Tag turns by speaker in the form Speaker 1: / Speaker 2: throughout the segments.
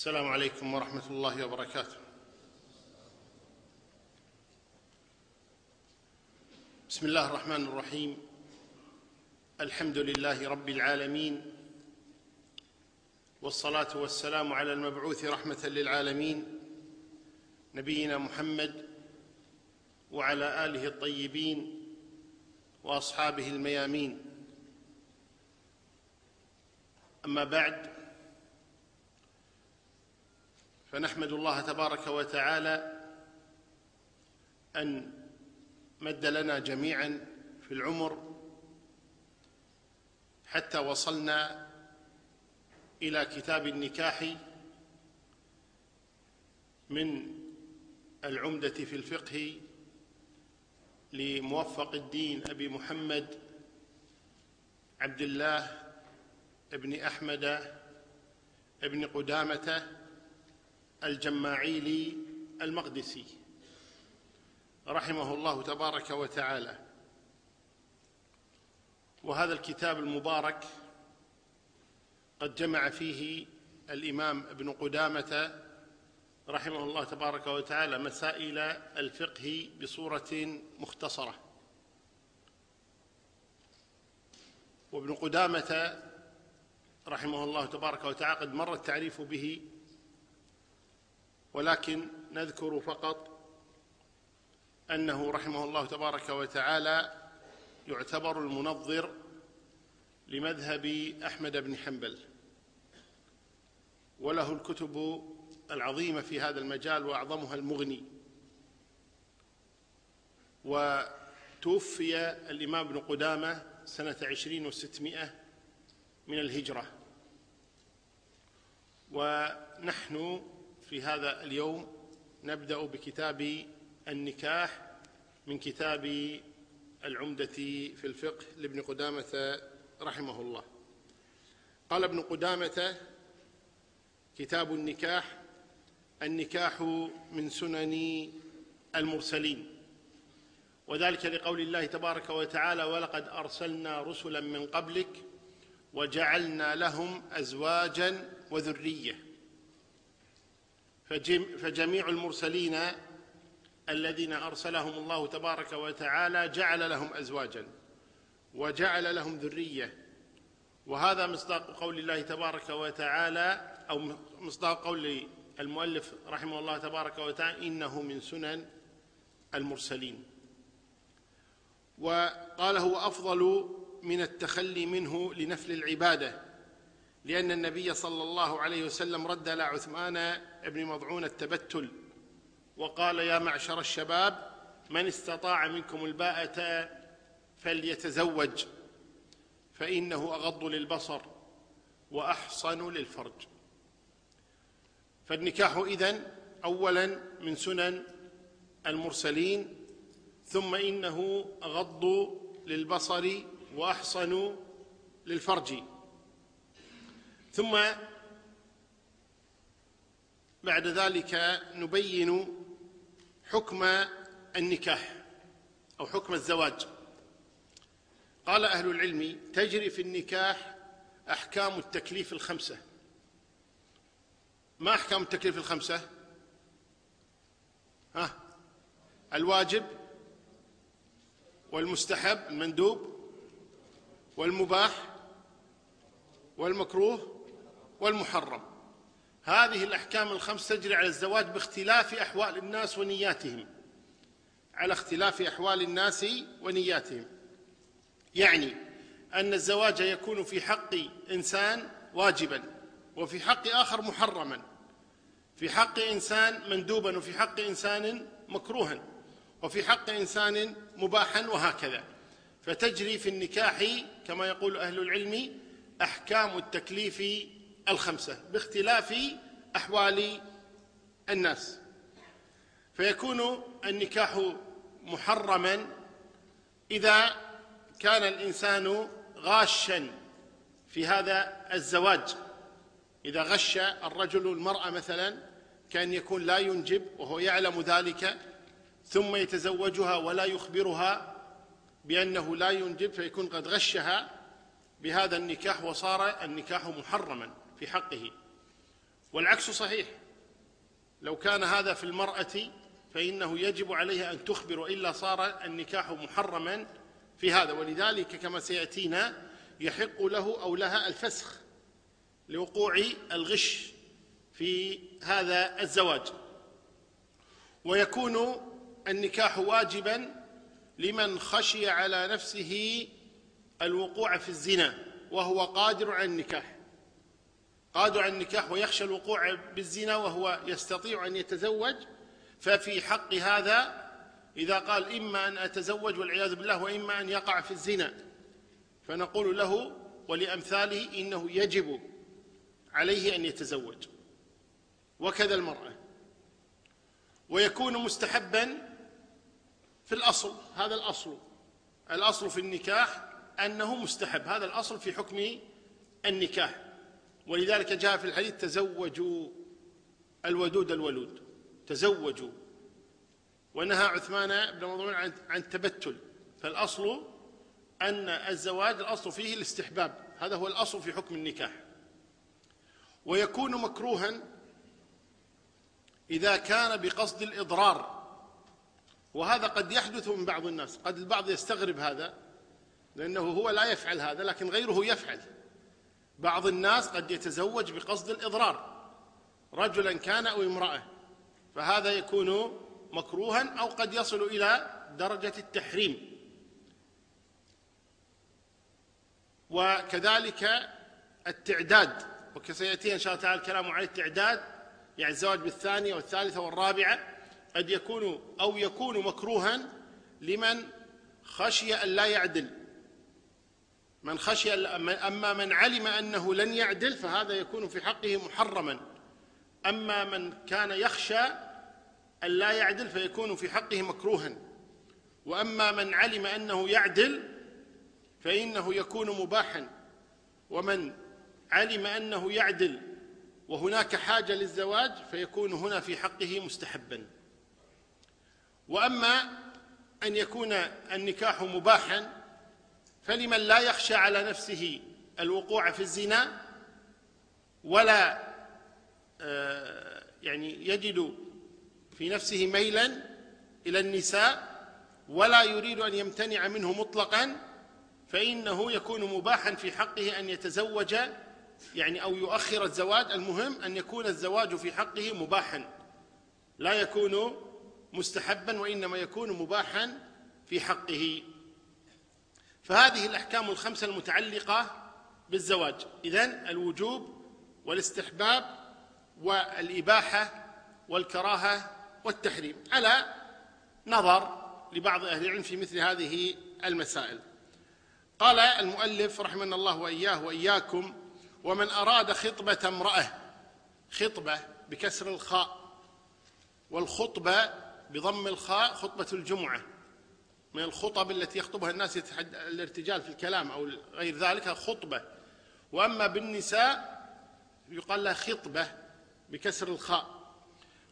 Speaker 1: السلام عليكم ورحمة الله وبركاته. بسم الله الرحمن الرحيم. الحمد لله رب العالمين والصلاة والسلام على المبعوث رحمة للعالمين نبينا محمد وعلى آله الطيبين وأصحابه الميامين. أما بعد فنحمد الله تبارك وتعالى أن مد لنا جميعا في العمر حتى وصلنا إلى كتاب النكاح من العمدة في الفقه لموفق الدين أبي محمد عبد الله بن أحمد بن قدامة الجماعيلي المقدسي رحمه الله تبارك وتعالى. وهذا الكتاب المبارك قد جمع فيه الإمام ابن قدامة رحمه الله تبارك وتعالى مسائل الفقه بصورة مختصرة. وابن قدامة رحمه الله تبارك وتعالى قد مر التعريف به ولكن نذكر فقط أنه رحمه الله تبارك وتعالى يعتبر المنظر لمذهب أحمد بن حنبل وله الكتب العظيمة في هذا المجال وأعظمها المغني. وتوفي الإمام ابن قدامة سنة عشرين وستمائة من الهجرة. ونحن في هذا اليوم نبدأ بكتاب النكاح من كتاب العمدة في الفقه لابن قدامة رحمه الله. قال ابن قدامة كتاب النكاح النكاح من سنن المرسلين. وذلك لقول الله تبارك وتعالى ولقد أرسلنا رسلا من قبلك وجعلنا لهم أزواجا وذرية فجميع المرسلين الذين أرسلهم الله تبارك وتعالى جعل لهم ازواجا وجعل لهم ذرية. وهذا مصداق قول الله تبارك وتعالى أو مصداق قول المؤلف رحمه الله تبارك وتعالى إنه من سنن المرسلين. وقال هو أفضل من التخلي منه لنفل العبادة. لأن النبي صلى الله عليه وسلم رد على عثمان بن مضعون التبتل وقال يا معشر الشباب من استطاع منكم الباءة فليتزوج فإنه أغض للبصر وأحصن للفرج. فالنكاح إذن أولا من سنن المرسلين ثم إنه أغض للبصر وأحصن للفرج. ثم بعد ذلك نبين حكم النكاح أو حكم الزواج. قال أهل العلم تجري في النكاح أحكام التكليف الخمسة. ما أحكام التكليف الخمسة؟ ها؟ الواجب والمستحب المندوب والمباح والمكروه والمحرم. هذه الأحكام الخمس تجري على الزواج باختلاف أحوال الناس ونياتهم. على اختلاف أحوال الناس ونياتهم. يعني أن الزواج يكون في حق إنسان واجبا وفي حق آخر محرما. في حق إنسان مندوبا وفي حق إنسان مكروها وفي حق إنسان مباحا وهكذا. فتجري في النكاح كما يقول أهل العلم أحكام التكليف الخمسة باختلاف أحوال الناس. فيكون النكاح محرما إذا كان الإنسان غاشا في هذا الزواج. إذا غش الرجل المرأة مثلا كان يكون لا ينجب وهو يعلم ذلك ثم يتزوجها ولا يخبرها بأنه لا ينجب فيكون قد غشها بهذا النكاح وصار النكاح محرما. في حقه. والعكس صحيح. لو كان هذا في المرأة فإنه يجب عليها أن تخبر وإلا صار النكاح محرما في هذا. ولذلك كما سيأتينا يحق له أو لها الفسخ لوقوع الغش في هذا الزواج. ويكون النكاح واجبا لمن خشي على نفسه الوقوع في الزنا وهو قادر على النكاح. قادر على النكاح ويخشى الوقوع بالزنا وهو يستطيع أن يتزوج ففي حق هذا إذا قال إما أن أتزوج والعياذ بالله وإما أن يقع في الزنا. فنقول له ولأمثاله إنه يجب عليه أن يتزوج. وكذا المرأة. ويكون مستحبا في الأصل هذا الأصل. الأصل في النكاح أنه مستحب هذا الأصل في حكم النكاح. ولذلك جاء في الحديث تزوجوا الودود الولود. تزوجوا. ونهى عثمان بن مظعون عن عن التبتل فالأصل أن الزواج الأصل فيه الاستحباب. هذا هو الأصل في حكم النكاح. ويكون مكروها إذا كان بقصد الإضرار. وهذا قد يحدث من بعض الناس. قد البعض يستغرب هذا لأنه هو لا يفعل هذا لكن غيره يفعل. بعض الناس قد يتزوج بقصد الإضرار. رجلا كان أو امرأة. فهذا يكون مكروها أو قد يصل إلى درجة التحريم. وكذلك التعداد. وسيأتي إن شاء الله تعالى الكلام عن التعداد. يعني الزواج بالثانية والثالثة والرابعة قد يكون أو يكون مكروها لمن خشي أن لا يعدل. من خشي أما من علم أنه لن يعدل فهذا يكون في حقه محرما. أما من كان يخشى أن لا يعدل فيكون في حقه مكروها. وأما من علم أنه يعدل فإنه يكون مباحا. ومن علم أنه يعدل وهناك حاجة للزواج فيكون هنا في حقه مستحبا. وأما أن يكون النكاح مباحا فلمن لا يخشى على نفسه الوقوع في الزنا ولا آه، يعني يجد في نفسه ميلا إلى النساء ولا يريد أن يمتنع منه مطلقا فإنه يكون مباحا في حقه أن يتزوج يعني أو يؤخر الزواج. المهم أن يكون الزواج في حقه مباحا لا يكون مستحبا وإنما يكون مباحا في حقه. فهذه الأحكام الخمسة المتعلقة بالزواج. إذن الوجوب والاستحباب والإباحة والكراهة والتحريم. على نظر لبعض أهل العلم في مثل هذه المسائل. قال المؤلف رحمنا الله وإياه وإياكم ومن أراد خطبة امرأة خطبة بكسر الخاء والخطبة بضم الخاء خطبة الجمعة من الخطب التي يخطبها الناس الارتجال في الكلام أو غير ذلك خطبة. وأما بالنساء يقال لها خطبة بكسر الخاء.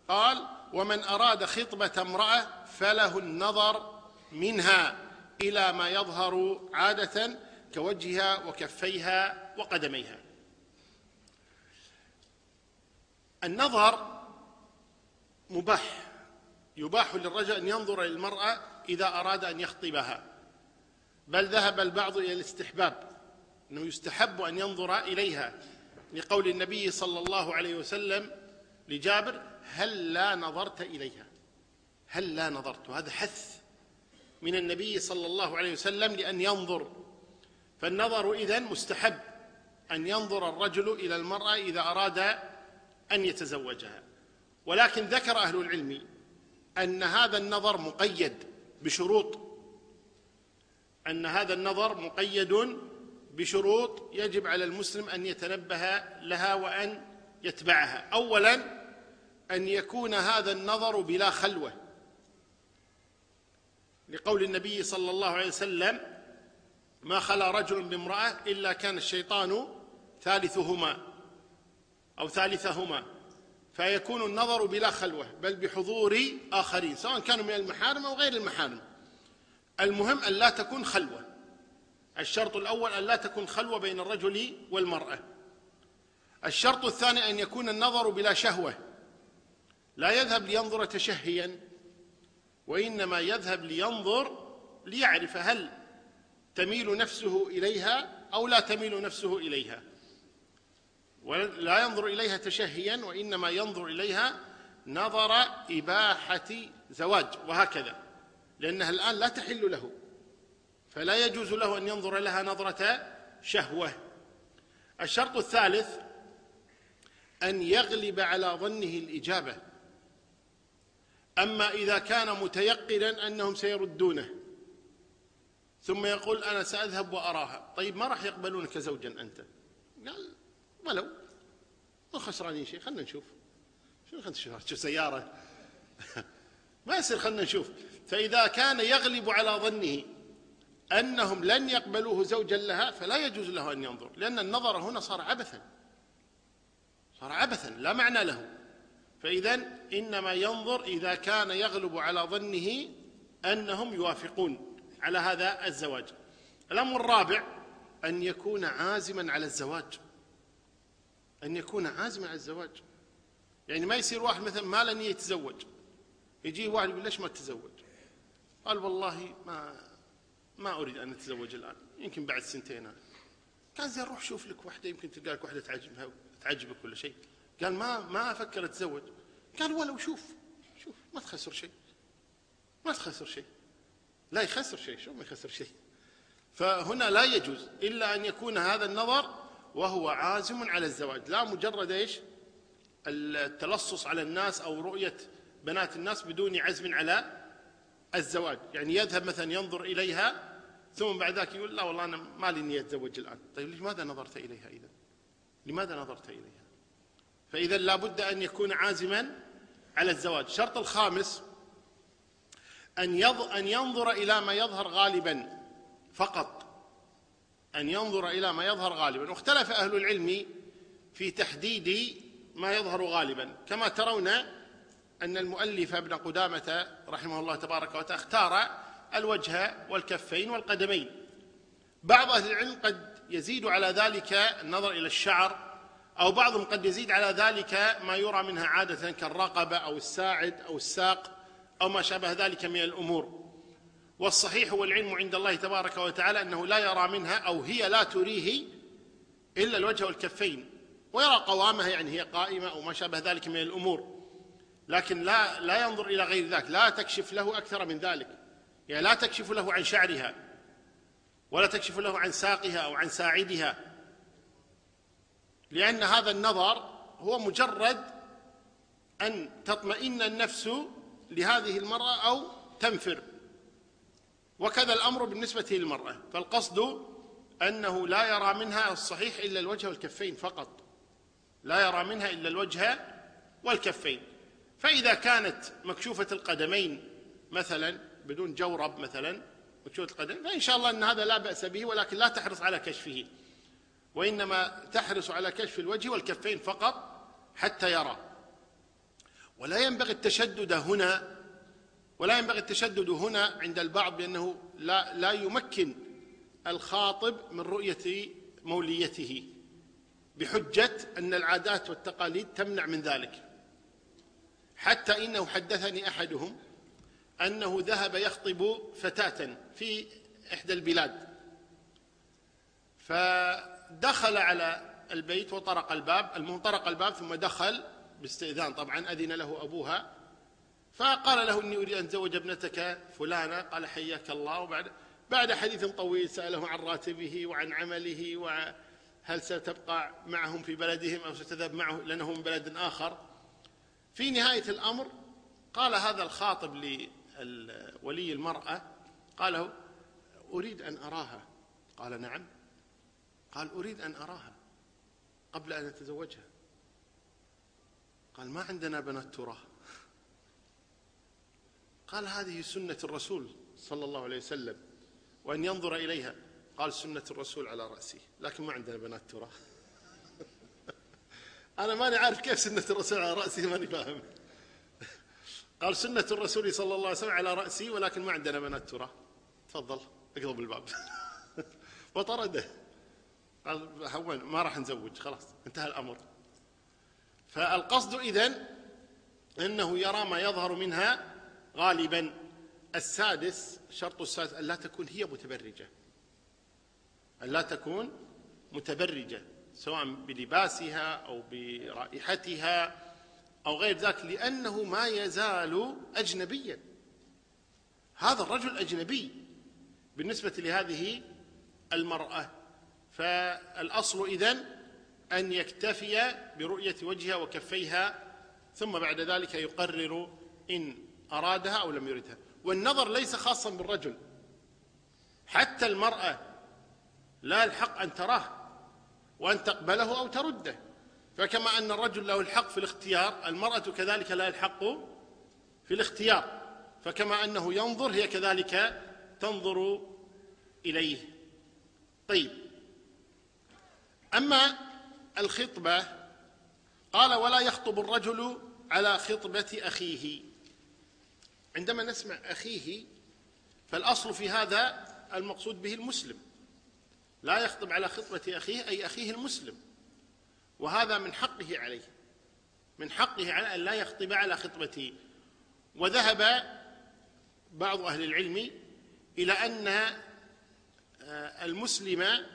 Speaker 1: قال ومن أراد خطبة امرأة فله النظر منها إلى ما يظهر عادة كوجهها وكفيها وقدميها. النظر مباح. يباح للرجل أن ينظر إلى المرأة إذا أراد أن يخطبها. بل ذهب البعض إلى الاستحباب أنه يستحب أن ينظر إليها لقول النبي صلى الله عليه وسلم لجابر هل لا نظرت إليها؟ هل لا نظرت؟ هذا حث من النبي صلى الله عليه وسلم لأن ينظر. فالنظر إذن مستحب أن ينظر الرجل إلى المرأة إذا أراد أن يتزوجها. ولكن ذكر أهل العلم أن هذا النظر مقيد. بشروط أن هذا النظر مقيد بشروط يجب على المسلم أن يتنبه لها وأن يتبعها. أولا أن يكون هذا النظر بلا خلوة. لقول النبي صلى الله عليه وسلم ما خلا رجل بامرأة إلا كان الشيطان ثالثهما أو ثالثهما. فيكون النظر بلا خلوة بل بحضور آخرين سواء كانوا من المحارم أو غير المحارم. المهم أن لا تكون خلوة. الشرط الأول أن لا تكون خلوة بين الرجل والمرأة. الشرط الثاني أن يكون النظر بلا شهوة. لا يذهب لينظر تشهيا وإنما يذهب لينظر ليعرف هل تميل نفسه إليها أو لا تميل نفسه إليها. ولا ينظر إليها تشهيا وإنما ينظر إليها نظر إباحة زواج وهكذا لأنها الآن لا تحل له. فلا يجوز له أن ينظر لها نظرة شهوة. الشرط الثالث أن يغلب على ظنه الإجابة. أما إذا كان متيقنا أنهم سيردونه ثم يقول أنا سأذهب وأراها. طيب ما راح يقبلونك زوجا أنت؟ قال ولو. ما خسرانين شيء خلنا نشوف. شو خلنا نشوف؟ شو سيارة. ما يصير خلنا نشوف. فإذا كان يغلب على ظنه أنهم لن يقبلوه زوجا لها فلا يجوز له أن ينظر لأن النظر هنا صار عبثا. صار عبثا لا معنى له. فإذا إنما ينظر إذا كان يغلب على ظنه أنهم يوافقون على هذا الزواج. الأمر الرابع أن يكون عازما على الزواج. أن يكون عازما على الزواج. يعني ما يصير واحد مثلا ما نية يتزوج. يجي واحد يقول ليش ما تتزوج قال والله ما ما أريد أن أتزوج الآن يمكن بعد سنتين أنا. قال زين روح شوف لك واحدة يمكن تلقى لك واحدة تعجبها تعجبك ولا شيء. قال ما ما أفكر أتزوج. قال ولو شوف شوف ما تخسر شيء. ما تخسر شيء. لا يخسر شيء شو ما يخسر شيء. فهنا لا يجوز إلا أن يكون هذا النظر وهو عازم على الزواج. لا مجرد إيش؟ التلصص على الناس أو رؤية بنات الناس بدون عزم على الزواج. يعني يذهب مثلا ينظر إليها ثم بعد ذلك يقول لا والله أنا ما لي نية أتزوج الآن. طيب لماذا نظرت إليها إذا لماذا نظرت إليها؟ فإذا لابد أن يكون عازما على الزواج. الشرط الخامس أن, أن ينظر إلى ما يظهر غالبا فقط. أن ينظر إلى ما يظهر غالبا. واختلف أهل العلم في تحديد ما يظهر غالبا. كما ترون أن المؤلف ابن قدامة رحمه الله تبارك وتعالى اختار الوجه والكفين والقدمين. بعض أهل العلم قد يزيد على ذلك النظر إلى الشعر أو بعضهم قد يزيد على ذلك ما يرى منها عادة كالرقبة أو الساعد أو الساق أو ما شابه ذلك من الأمور. والصحيح والعلم عند الله تبارك وتعالى أنه لا يرى منها أو هي لا تريه إلا الوجه والكفين ويرى قوامها يعني هي قائمة أو ما شابه ذلك من الأمور لكن لا لا ينظر إلى غير ذلك لا تكشف له أكثر من ذلك يعني لا تكشف له عن شعرها ولا تكشف له عن ساقها أو عن ساعدها لأن هذا النظر هو مجرد أن تطمئن النفس لهذه المرأة أو تنفر. وكذا الأمر بالنسبة للمرأة. فالقصد أنه لا يرى منها الصحيح إلا الوجه والكفين فقط. لا يرى منها إلا الوجه والكفين. فإذا كانت مكشوفة القدمين مثلا بدون جورب مثلا مكشوفة القدمين فإن شاء الله أن هذا لا بأس به ولكن لا تحرص على كشفه. وإنما تحرص على كشف الوجه والكفين فقط حتى يرى. ولا ينبغي التشدد هنا ولا ينبغي التشدد هنا عند البعض بأنه لا, لا يمكن الخاطب من رؤية موليته بحجة أن العادات والتقاليد تمنع من ذلك. حتى إنه حدثني أحدهم أنه ذهب يخطب فتاة في إحدى البلاد. فدخل على البيت وطرق الباب المهم طرق الباب ثم دخل باستئذان طبعا أذن له أبوها. فقال له إني أريد أن أتزوج ابنتك فلانة. قال حياك الله. وبعد بعد حديث طويل سأله عن راتبه وعن عمله وهل ستبقى معهم في بلدهم أو ستذهب معه لأنه من بلد آخر. في نهاية الأمر قال هذا الخاطب لولي المرأة قال له أريد أن أراها. قال نعم. قال أريد أن أراها قبل أن أتزوجها. قال ما عندنا بنات تراه. قال هذه سنة الرسول صلى الله عليه وسلم وأن ينظر إليها. قال سنة الرسول على رأسي. لكن ما عندنا بنات تراه أنا ماني عارف كيف سنة الرسول على رأسي ماني فاهم. قال سنة الرسول صلى الله عليه وسلم على رأسي ولكن ما عندنا بنات تراه تفضل اقلب الباب وطرده. قال ما راح نزوج خلاص انتهى الأمر. فالقصد إذن أنه يرى ما يظهر منها غالبا السادس شرط السادس أن لا تكون هي متبرجة. أن لا تكون متبرجة سواء بلباسها أو برائحتها أو غير ذلك لأنه ما يزال أجنبيا. هذا الرجل أجنبي بالنسبة لهذه المرأة. فالأصل إذن أن يكتفي برؤية وجهها وكفيها ثم بعد ذلك يقرر إن أرادها أو لم يردها. والنظر ليس خاصا بالرجل. حتى المرأة لا الحق أن تراه وأن تقبله أو ترده. فكما أن الرجل له الحق في الاختيار المرأة كذلك لا الحق في الاختيار. فكما أنه ينظر هي كذلك تنظر إليه. طيب. أما الخطبة قال ولا يخطب الرجل على خطبة أخيه. عندما نسمع أخيه فالأصل في هذا المقصود به المسلم. لا يخطب على خطبة أخيه أي أخيه المسلم. وهذا من حقه عليه. من حقه على أن لا يخطب على خطبته. وذهب بعض أهل العلم إلى أن آه، المسلم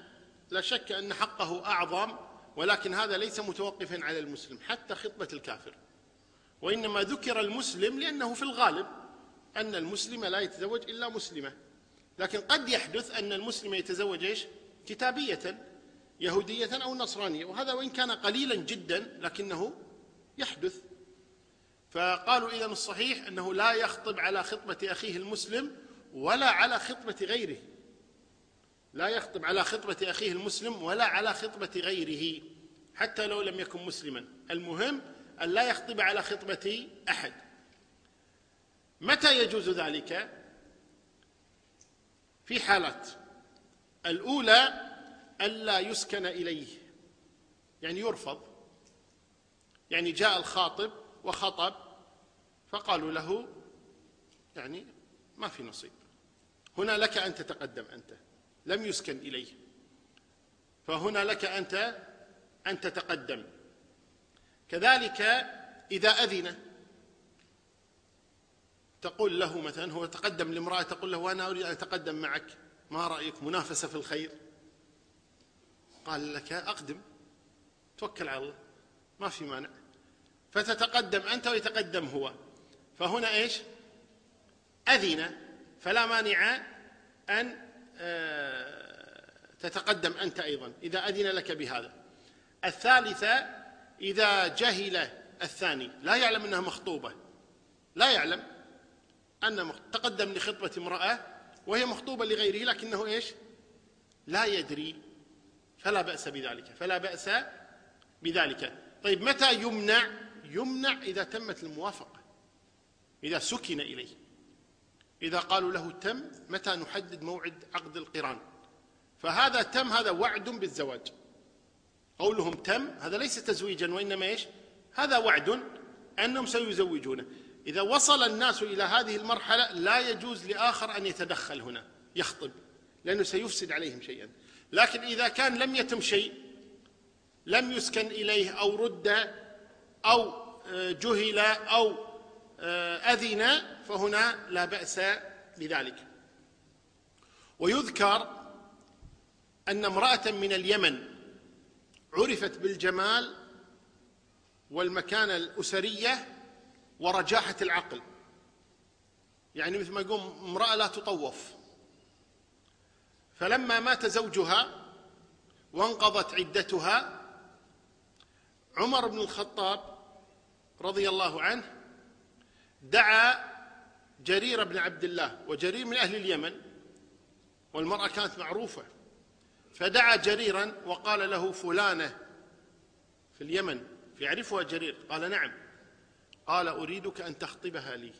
Speaker 1: لا شك أن حقه أعظم ولكن هذا ليس متوقفا على المسلم حتى خطبة الكافر. وإنما ذكر المسلم لأنه في الغالب أن المسلم لا يتزوج إلا مسلمة. لكن قد يحدث أن المسلم يتزوج إيش؟ كتابية يهودية أو نصرانية. وهذا وإن كان قليلا جدا لكنه يحدث. فقالوا إذا الصحيح أنه لا يخطب على خطبة أخيه المسلم ولا على خطبة غيره. لا يخطب على خطبة أخيه المسلم ولا على خطبة غيره حتى لو لم يكن مسلما. المهم أن لا يخطب على خطبة أحد. متى يجوز ذلك؟ في حالات. الأولى ألا يسكن إليه. يعني يرفض. يعني جاء الخاطب وخطب فقالوا له يعني ما في نصيب. هنا لك أن تتقدم أنت. لم يسكن إليه. فهنا لك أنت أن تتقدم. كذلك إذا أذن. تقول له مثلا هو تقدم لامرأة تقول له أنا أريد أن أتقدم معك ما رأيك؟ منافسة في الخير. قال لك أقدم توكل على الله ما في مانع. فتتقدم أنت ويتقدم هو. فهنا إيش؟ أذن فلا مانع أن آه، تتقدم أنت أيضا. إذا أذن لك بهذا. الثالثة إذا جهل الثاني. لا يعلم أنها مخطوبة. لا يعلم. أن تقدم لخطبة امرأة وهي مخطوبة لغيره لكنه إيش؟ لا يدري فلا بأس بذلك فلا بأس بذلك. طيب متى يمنع؟ يمنع إذا تمت الموافقة إذا سكن إليه. إذا قالوا له تم متى نحدد موعد عقد القران؟ فهذا تم هذا وعد بالزواج. قولهم تم هذا ليس تزويجا وإنما إيش؟ هذا وعد أنهم سيزوجونه. إذا وصل الناس إلى هذه المرحلة لا يجوز لآخر أن يتدخل هنا يخطب لأنه سيفسد عليهم شيئا. لكن إذا كان لم يتم شيء لم يسكن إليه أو رد أو آه، جهل أو آه، أذن فهنا لا بأس بذلك. ويذكر أن امرأة من اليمن عرفت بالجمال والمكانة الأسرية ورجاحة العقل. يعني مثل ما يقول امرأة لا تطوف. فلما مات زوجها وانقضت عدتها عمر بن الخطاب رضي الله عنه دعا جرير بن عبد الله وجرير من أهل اليمن والمرأة كانت معروفة. فدعا جريرا وقال له فلانة في اليمن يعرفها جرير؟ قال نعم. قال أريدك أن تخطبها لي.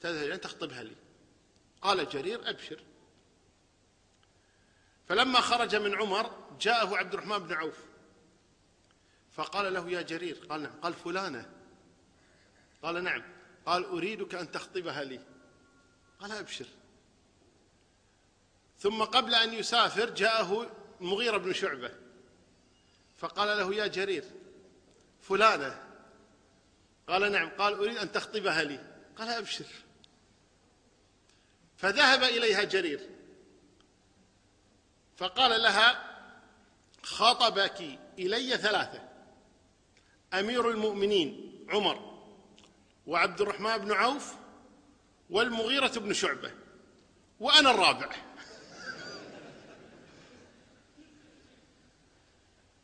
Speaker 1: تذهب أن تخطبها لي. قال جرير أبشر. فلما خرج من عمر جاءه عبد الرحمن بن عوف. فقال له يا جرير قال نعم. قال فلانة. قال نعم. قال أريدك أن تخطبها لي. قال أبشر. ثم قبل أن يسافر جاءه المغيرة بن شعبة. فقال له يا جرير فلانة. قال نعم قال أريد أن تخطبها لي. قال أبشر. فذهب إليها جرير. فقال لها خطبك إلي ثلاثة. أمير المؤمنين عمر وعبد الرحمن بن عوف والمغيرة بن شعبة. وأنا الرابع.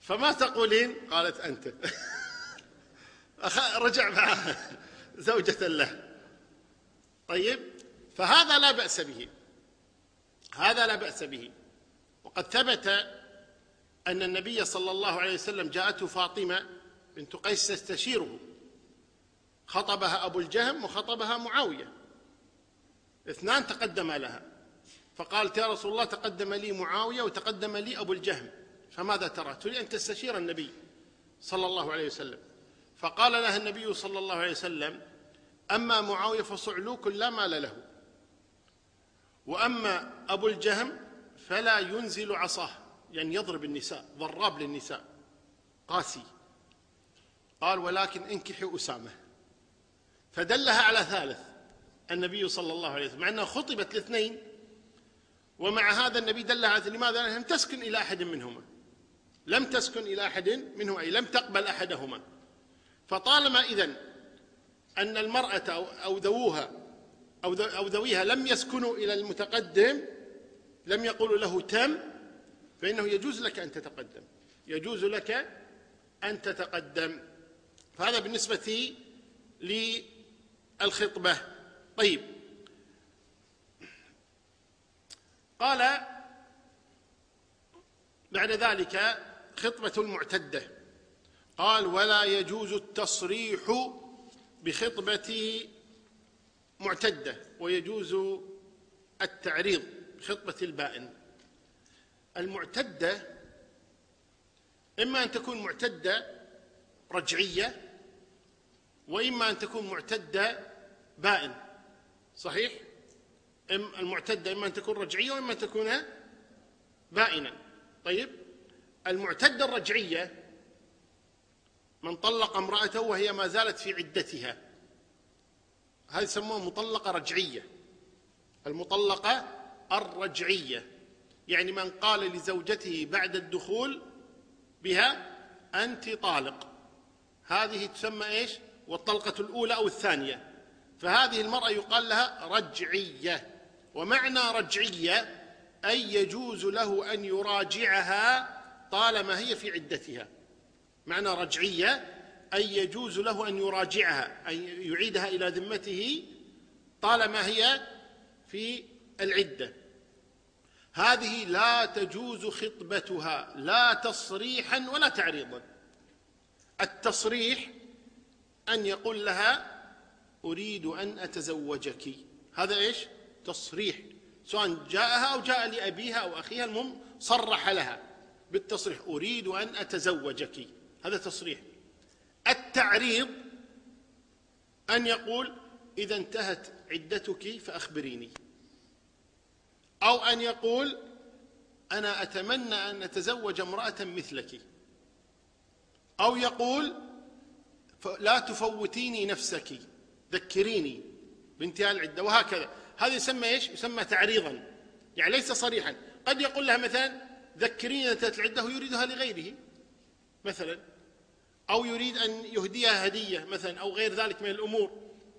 Speaker 1: فما تقولين؟ قالت أنت. رجع معها زوجة له. طيب؟ فهذا لا بأس به. هذا لا بأس به. وقد ثبت أن النبي صلى الله عليه وسلم جاءته فاطمة بنت قيس تستشيره. خطبها أبو الجهم وخطبها معاوية. اثنان تقدما لها. فقالت يا رسول الله تقدم لي معاوية وتقدم لي أبو الجهم. فماذا ترى؟ تريد أن تستشير النبي صلى الله عليه وسلم. فقال لها النبي صلى الله عليه وسلم أما معاوية فصعلوك لا مال له. وأما أبو الجهم فلا ينزل عصاه يعني يضرب النساء ضراب للنساء. قاسي. قال ولكن انكحي أسامة. فدلها على ثالث النبي صلى الله عليه وسلم مع أنها خطبت الاثنين ومع هذا النبي دلها على لماذا؟ لم تسكن إلى أحد منهما. لم تسكن إلى أحد منهما أي لم تقبل أحدهما. فطالما إذن أن المرأة أو ذووها أو ذويها لم يسكنوا إلى المتقدم لم يقولوا له تم فإنه يجوز لك أن تتقدم. يجوز لك أن تتقدم. فهذا بالنسبة للخطبة. طيب. قال بعد ذلك خطبة المعتدة. قال ولا يجوز التصريح بخطبة معتدة ويجوز التعريض بخطبة البائن. المعتدة إما أن تكون معتدة رجعية وإما أن تكون معتدة بائن. صحيح؟ المعتدة إما أن تكون رجعية وإما أن تكون بائنا. طيب؟ المعتدة الرجعية من طلق امرأته وهي ما زالت في عدتها. هذه يسموها مطلقة رجعية. المطلقة الرجعية. يعني من قال لزوجته بعد الدخول بها أنت طالق. هذه تسمى إيش؟ والطلقة الأولى أو الثانية. فهذه المرأة يقال لها رجعية. ومعنى رجعية أي يجوز له أن يراجعها طالما هي في عدتها. معنى رجعية أي يجوز له أن يراجعها أن يعيدها إلى ذمته طالما هي في العدة. هذه لا تجوز خطبتها لا تصريحا ولا تعريضا. التصريح أن يقول لها أريد أن أتزوجك. هذا إيش؟ تصريح. سواء جاءها أو جاء لأبيها أو أخيها المهم صرح لها بالتصريح أريد أن أتزوجك. هذا تصريح. التعريض أن يقول إذا انتهت عدتك فأخبريني. أو أن يقول أنا أتمنى أن أتزوج امرأة مثلك. أو يقول لا تفوتيني نفسك ذكريني بانتهاء العدة وهكذا. هذا يسمى إيش؟ يسمى تعريضا. يعني ليس صريحا. قد يقول لها مثلا ذكريني انتهت العدة ويريدها لغيره. مثلا أو يريد أن يهديها هدية مثلا أو غير ذلك من الأمور.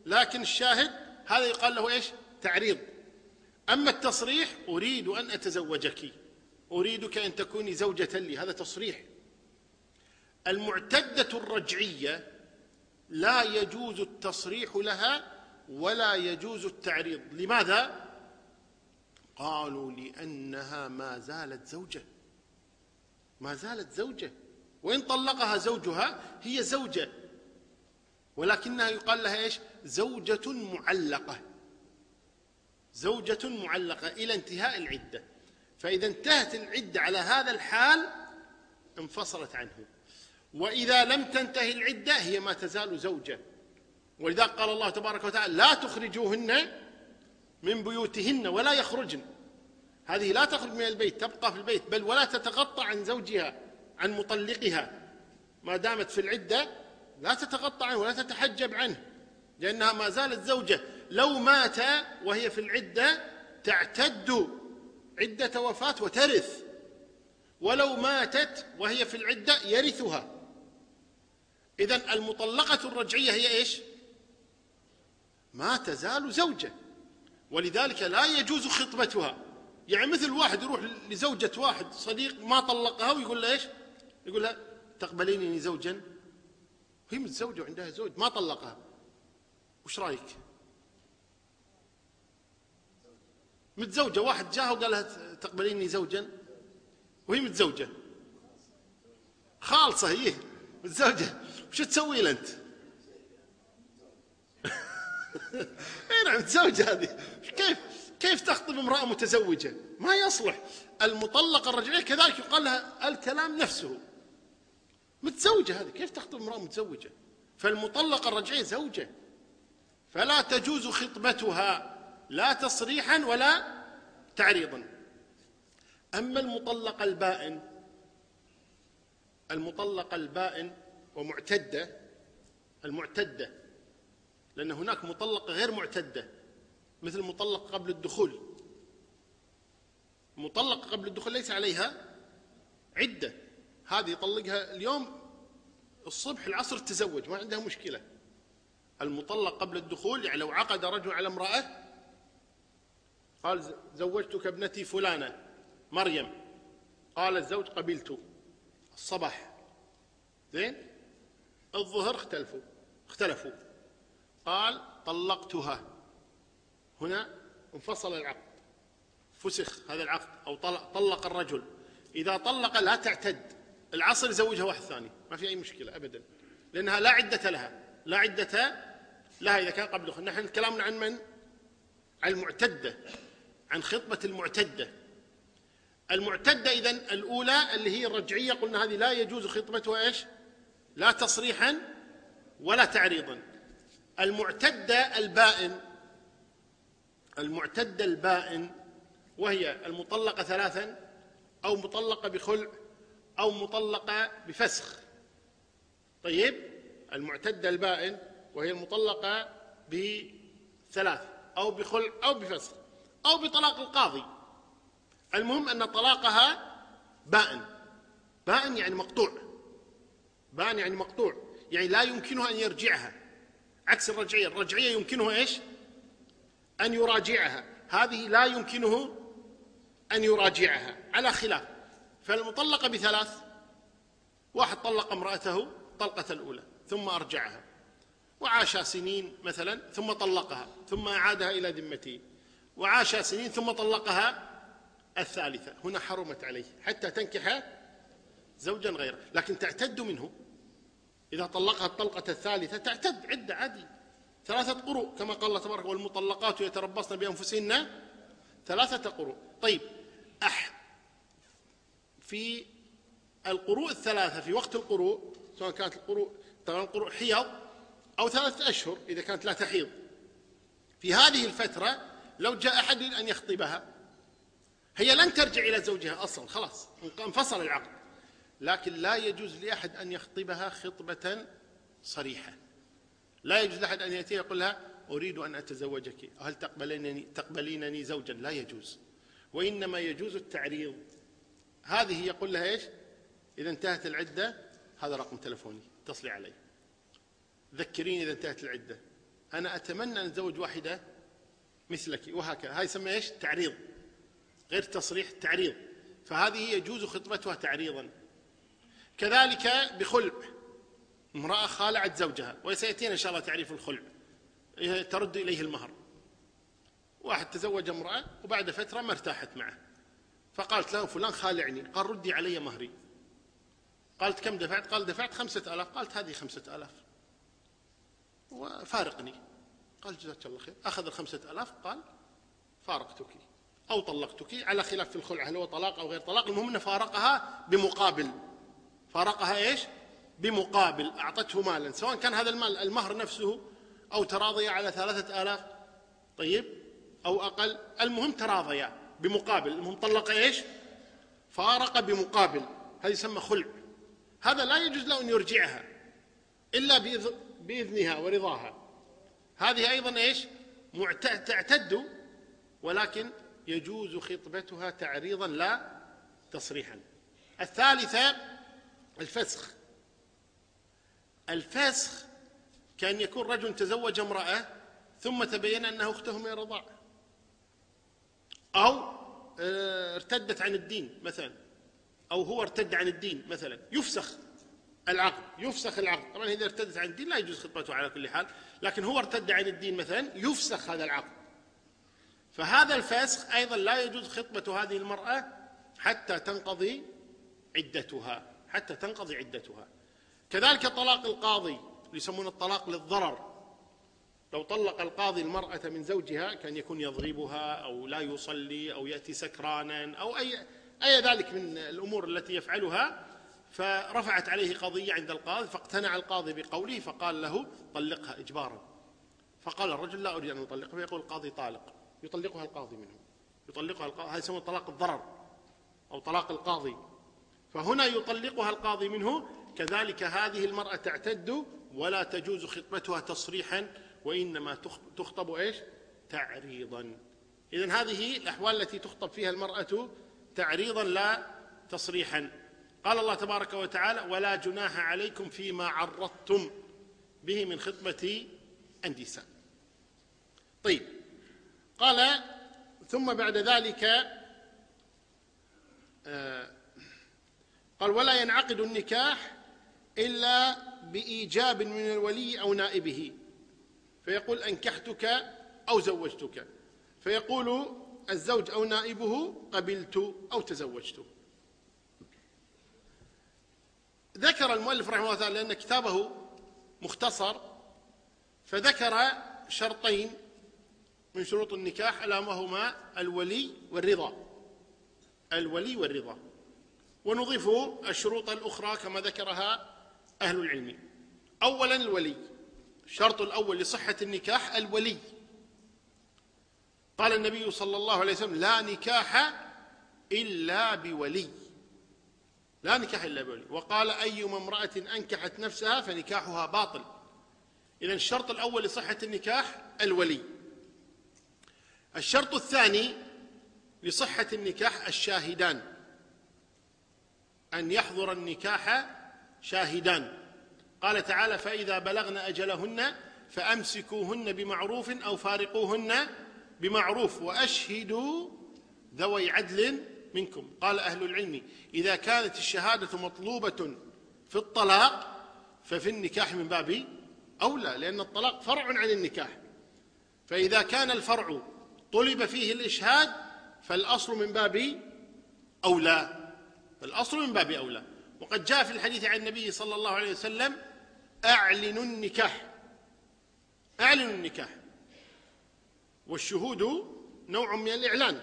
Speaker 1: لكن الشاهد هذا يقال له إيش؟ تعريض. أما التصريح أريد أن أتزوجك. أريدك أن تكوني زوجة لي. هذا تصريح. المعتدة الرجعية لا يجوز التصريح لها ولا يجوز التعريض. لماذا؟ قالوا لأنها ما زالت زوجة. ما زالت زوجة. وإن طلقها زوجها هي زوجة. ولكنها يقال لها إيش؟ زوجة معلقة. زوجة معلقة إلى انتهاء العدة. فإذا انتهت العدة على هذا الحال انفصلت عنه. وإذا لم تنتهي العدة هي ما تزال زوجة. ولذلك قال الله تبارك وتعالى لا تخرجوهن من بيوتهن ولا يخرجن. هذه لا تخرج من البيت تبقى في البيت بل ولا تتغطى عن زوجها. عن مطلقها. ما دامت في العدة لا تتغطى عنه ولا تتحجب عنه لأنها ما زالت زوجة. لو مات وهي في العدة تعتد عدة وفاة وترث. ولو ماتت وهي في العدة يرثها. إذا المطلقة الرجعية هي إيش؟ ما تزال زوجة. ولذلك لا يجوز خطبتها. يعني مثل واحد يروح لزوجة واحد صديق ما طلقها ويقول له إيش؟ يقول لها تقبليني زوجا؟ هي متزوجة وعندها زوج ما طلقها. وش رأيك؟ متزوجة واحد جاها وقال لها تقبليني زوجا؟ وهي متزوجة. خالصة هي متزوجة. وش تسوي له أنت؟ اي نعم متزوجة هذه. كيف كيف تخطب امرأة متزوجة؟ ما يصلح. المطلقة الرجعية كذلك يقال لها الكلام نفسه. متزوجة هذه كيف تخطب امرأة متزوجة؟ فالمطلقة الرجعية زوجة. فلا تجوز خطبتها لا تصريحا ولا تعريضا. أما المطلقة البائن المطلقة البائن ومعتدة المعتدة لأن هناك مطلقة غير معتدة مثل مطلقة قبل الدخول. مطلقة قبل الدخول ليس عليها عدة. هذه يطلقها اليوم الصبح العصر تزوج ما عندها مشكلة. المطلق قبل الدخول يعني لو عقد رجل على امرأة قال زوجتك ابنتي فلانة مريم. قال الزوج قبلت. الصباح زين؟ الظهر اختلفوا اختلفوا. قال طلقتها. هنا انفصل العقد فسخ هذا العقد أو طلق, طلق الرجل. إذا طلق لا تعتد. العصر يزوجها واحد ثاني. ما في أي مشكلة ابدا. لأنها لا عدة لها. لا عدة لها إذا كان قبل نحن كلامنا عن من؟ عن المعتدة عن خطبة المعتدة. المعتدة اذا الأولى اللي هي الرجعية قلنا هذه لا يجوز خطبتها إيش لا تصريحا ولا تعريضا. المعتدة البائن المعتدة البائن وهي المطلقة ثلاثا أو مطلقة بخلع أو مطلقة بفسخ. طيب المعتدة البائن وهي المطلقة بثلاث أو بخلع أو بفسخ أو بطلاق القاضي. المهم أن طلاقها بائن. بائن يعني مقطوع. بان يعني مقطوع. يعني لا يمكنه أن يرجعها. عكس الرجعية. الرجعية يمكنه إيش؟ أن يراجعها. هذه لا يمكنه أن يراجعها. على خلاف. فالمطلقة بثلاث. واحد طلق امرأته طلقة الأولى ثم أرجعها. وعاش سنين مثلا ثم طلقها ثم أعادها إلى ذمته. وعاش سنين ثم طلقها الثالثة. هنا حرمت عليه حتى تنكح زوجا غيره. لكن تعتد منه. إذا طلقها الطلقة الثالثة تعتد عدة عادي. ثلاثة قروء كما قال الله تبارك والمطلقات يتربصن بأنفسهن ثلاثة قروء. طيب أح في القروء الثلاثة في وقت القروء سواء كانت القروء طبعا القروء حيض أو ثلاثة أشهر إذا كانت لا تحيض. في هذه الفترة لو جاء أحد أن يخطبها هي لن ترجع إلى زوجها أصلا خلاص انفصل العقد. لكن لا يجوز لأحد أن يخطبها خطبة صريحة. لا يجوز لأحد أن يأتي يقول لها أريد أن أتزوجك هل تقبلينني, تقبلينني زوجا؟ لا يجوز. وإنما يجوز التعريض. هذه يقول لها إيش؟ إذا انتهت العدة هذا رقم تلفوني اتصلي علي. ذكريني إذا انتهت العدة. أنا أتمنى أن أتزوج واحدة مثلك. وهكذا. هاي يسمى إيش؟ تعريض. غير تصريح تعريض. فهذه يجوز خطبتها تعريضا. كذلك بخلع. امرأة خالعت زوجها وسيأتينا إن شاء الله تعريف الخلع. ترد إليه المهر. واحد تزوج امرأة وبعد فترة ما ارتاحت معه. فقالت له فلان خالعني قال ردي علي مهري. قالت كم دفعت؟ قال دفعت خمسة ألاف. قالت هذه خمسة ألاف. وفارقني. قال جزاك الله خير. أخذ الخمسة ألاف. قال فارقتك. أو طلقتك على خلاف في الخلع هل هو طلاق أو غير طلاق. المهم أنه فارقها بمقابل. فارقها إيش؟ بمقابل. أعطته مالا سواء كان هذا المال المهر نفسه أو تراضيا على ثلاثة آلاف. طيب؟ أو أقل. المهم تراضيا. بمقابل. المهم طلق إيش؟ فارق بمقابل. هذا يسمى خلع. هذا لا يجوز له أن يرجعها إلا بإذنها ورضاها. هذه أيضا إيش؟ تعتد ولكن يجوز خطبتها تعريضا لا تصريحا. الثالثة الفسخ. الفسخ كأن يكون رجل تزوج امرأة ثم تبين أنها أخته من الرضاع. أو آه، ارتدت عن الدين مثلا. أو هو ارتد عن الدين مثلا. يفسخ العقد يفسخ العقد. طبعا إذا ارتدت عن الدين لا يجوز خطبته على كل حال لكن هو ارتد عن الدين مثلا يفسخ هذا العقد. فهذا الفسخ أيضا لا يجوز خطبة هذه المرأة حتى تنقضي عدتها حتى تنقضي عدتها. كذلك طلاق القاضي يسمونه الطلاق للضرر. لو طلق القاضي المرأة من زوجها كان يكون يضربها أو لا يصلي أو يأتي سكرانا أو أي أي ذلك من الأمور التي يفعلها فرفعت عليه قضية عند القاضي فاقتنع القاضي بقوله فقال له طلقها إجبارا. فقال الرجل لا أريد أن أطلقها فيقول القاضي طالق. يطلقها القاضي منه يطلقها القاضي هذا يسمى طلاق الضرر أو طلاق القاضي. فهنا يطلقها القاضي منه كذلك هذه المرأة تعتد ولا تجوز خطبتها تصريحا وإنما تخطب إيش؟ تعريضا. إذا هذه الأحوال التي تخطب فيها المرأة تعريضا لا تصريحا. قال الله تبارك وتعالى ولا جناح عليكم فيما عرضتم به من خطبة النساء. طيب. قال ثم بعد ذلك آه قال ولا ينعقد النكاح إلا بإيجاب من الولي أو نائبه. فيقول أنكحتك أو زوجتك. فيقول الزوج أو نائبه قبلت أو تزوجت. ذكر المؤلف رحمه الله تعالى لأن كتابه مختصر فذكر شرطين من شروط النكاح ألا وهما الولي والرضا. الولي والرضا. ونضيف الشروط الأخرى كما ذكرها أهل العلم. أولا الولي. الشرط الأول لصحة النكاح الولي. قال النبي صلى الله عليه وسلم لا نكاح إلا بولي. لا نكاح إلا بولي. وقال أيما امرأة أنكحت نفسها فنكاحها باطل. إذا الشرط الأول لصحة النكاح الولي. الشرط الثاني لصحة النكاح الشاهدان. أن يحضر النكاح شاهدان. قال تعالى فإذا بلغن أجلهن فأمسكوهن بمعروف أو فارقوهن بمعروف وأشهدوا ذوي عدل منكم. قال أهل العلم إذا كانت الشهادة مطلوبة في الطلاق ففي النكاح من باب أولى لأن الطلاق فرع عن النكاح. فإذا كان الفرع طلب فيه الإشهاد فالأصل من باب أولى الأصل من باب أولى. وقد جاء في الحديث عن النبي صلى الله عليه وسلم أعلنوا النكاح. أعلنوا النكاح. والشهود نوع من الإعلان.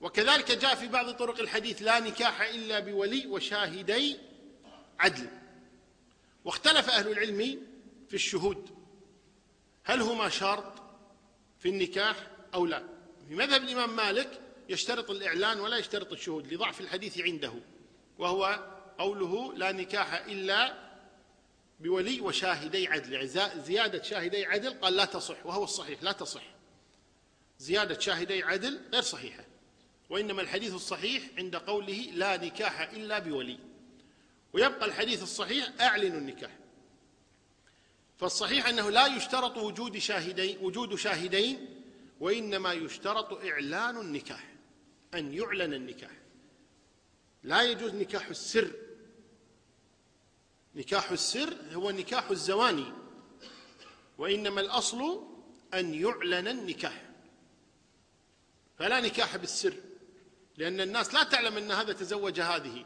Speaker 1: وكذلك جاء في بعض طرق الحديث لا نكاح إلا بولي وشاهدي عدل. واختلف أهل العلم في الشهود. هل هما شرط في النكاح أو لا؟ في مذهب الإمام مالك يشترط الإعلان ولا يشترط الشهود لضعف الحديث عنده. وهو قوله لا نكاح إلا بولي وشاهدي عدل. يعني زيادة شاهدي عدل قال لا تصح وهو الصحيح لا تصح. زيادة شاهدي عدل غير صحيحة. وإنما الحديث الصحيح عند قوله لا نكاح إلا بولي. ويبقى الحديث الصحيح أعلن النكاح. فالصحيح أنه لا يشترط وجود شاهدين وجود شاهدين وإنما يشترط إعلان النكاح أن يعلن النكاح. لا يجوز نكاح السر نكاح السر هو نكاح الزواني وإنما الأصل أن يعلن النكاح فلا نكاح بالسر لأن الناس لا تعلم أن هذا تزوج هذه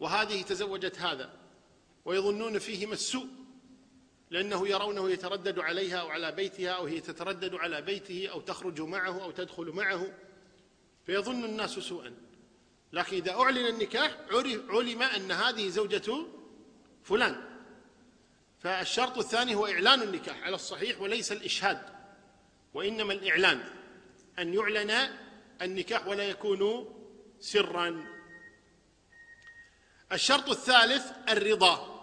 Speaker 1: وهذه تزوجت هذا ويظنون فيهما السوء لأنه يرونه يتردد عليها أو على بيتها أو هي تتردد على بيته أو تخرج معه أو تدخل معه فيظن الناس سوءا. لكن إذا أعلن النكاح علم أن هذه زوجة فلان. فالشرط الثاني هو إعلان النكاح على الصحيح وليس الإشهاد وإنما الإعلان. أن يعلن النكاح ولا يكون سرا. الشرط الثالث الرضا.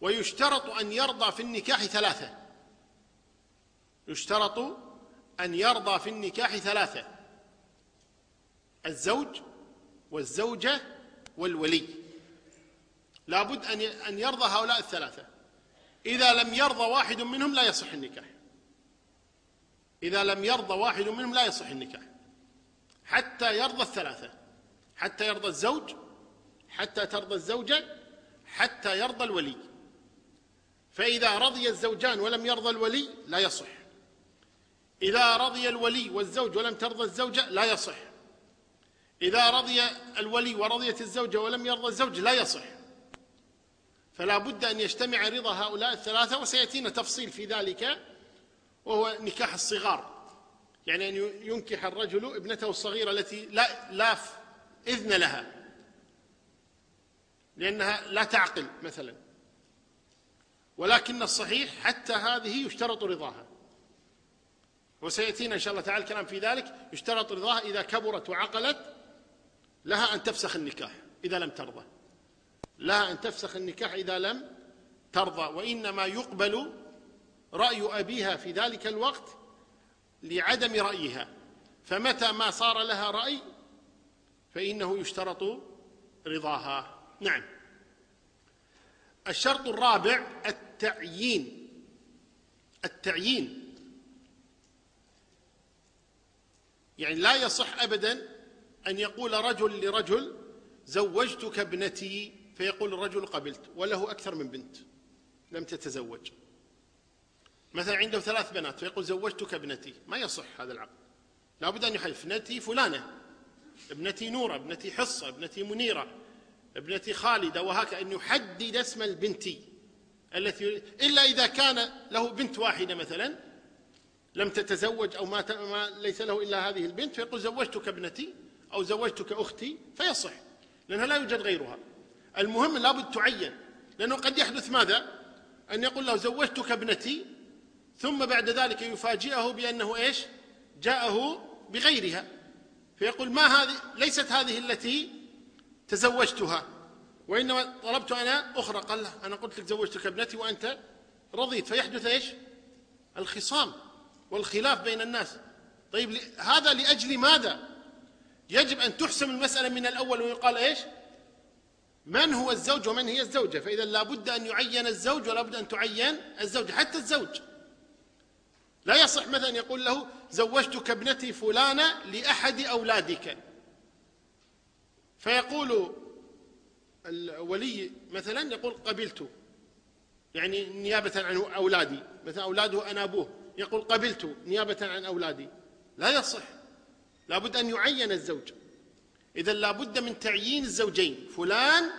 Speaker 1: ويشترط أن يرضى في النكاح ثلاثة. يشترط أن يرضى في النكاح ثلاثة. الزوج والزوجة والولي. لابد أن أن يرضى هؤلاء الثلاثة. إذا لم يرضى واحد منهم لا يصح النكاح. إذا لم يرضى واحد منهم لا يصح النكاح. حتى يرضى الثلاثة. حتى يرضى الزوج حتى ترضى الزوجة حتى يرضى الولي. فإذا رضي الزوجان ولم يرضى الولي لا يصح. إذا رضي الولي والزوج ولم ترضى الزوجة لا يصح. إذا رضي الولي ورضيت الزوجة ولم يرضى الزوج لا يصح. فلا بد أن يجتمع رضا هؤلاء الثلاثة وسيأتينا تفصيل في ذلك وهو نكاح الصغار. يعني أن ينكح الرجل ابنته الصغيرة التي لا لا إذن لها. لأنها لا تعقل مثلا. ولكن الصحيح حتى هذه يشترط رضاها. وسيأتينا إن شاء الله تعالى الكلام في ذلك. يشترط رضاها إذا كبرت وعقلت لها أن تفسخ النكاح إذا لم ترضى. لها أن تفسخ النكاح إذا لم ترضى وإنما يقبل رأي أبيها في ذلك الوقت لعدم رأيها. فمتى ما صار لها رأي فإنه يشترط رضاها. نعم. الشرط الرابع التعيين. التعيين. يعني لا يصح ابدا أن يقول رجل لرجل زوجتك ابنتي فيقول الرجل قبلت وله أكثر من بنت لم تتزوج. مثلا عنده ثلاث بنات فيقول زوجتك ابنتي ما يصح هذا العقد لابد أن يحلف. ابنتي فلانة ابنتي نورة ابنتي حصة ابنتي منيرة ابنتي خالدة وهكذا. أن يحدد اسم البنت التي إلا إذا كان له بنت واحدة مثلا لم تتزوج أو ما, ما ليس له إلا هذه البنت فيقول زوجتك ابنتي أو زوجتك أختي فيصح لأنها لا يوجد غيرها. المهم لابد تعين. لأنه قد يحدث ماذا؟ أن يقول له زوجتك ابنتي ثم بعد ذلك يفاجئه بأنه إيش؟ جاءه بغيرها. فيقول ما هذه؟ ليست هذه التي تزوجتها. وإنما طلبت أنا أخرى. قال له أنا قلت لك زوجتك ابنتي وأنت رضيت. فيحدث إيش؟ الخصام والخلاف بين الناس. طيب هذا لأجل ماذا؟ يجب أن تحسم المسألة من الأول ويقال إيش؟ من هو الزوج ومن هي الزوجة؟ فإذا لابد أن يعين الزوج ولا بد أن تعين الزوجه حتى الزوج. لا يصح مثلا يقول له زوجتك ابنتي فلانة لأحد أولادك. فيقول الولي مثلا يقول قبلت. يعني نيابة عن أولادي. مثلا أولاده أنا أبوه. يقول قبلت نيابة عن أولادي. لا يصح. لابد أن يعين الزوج. إذا لابد من تعيين الزوجين. فلان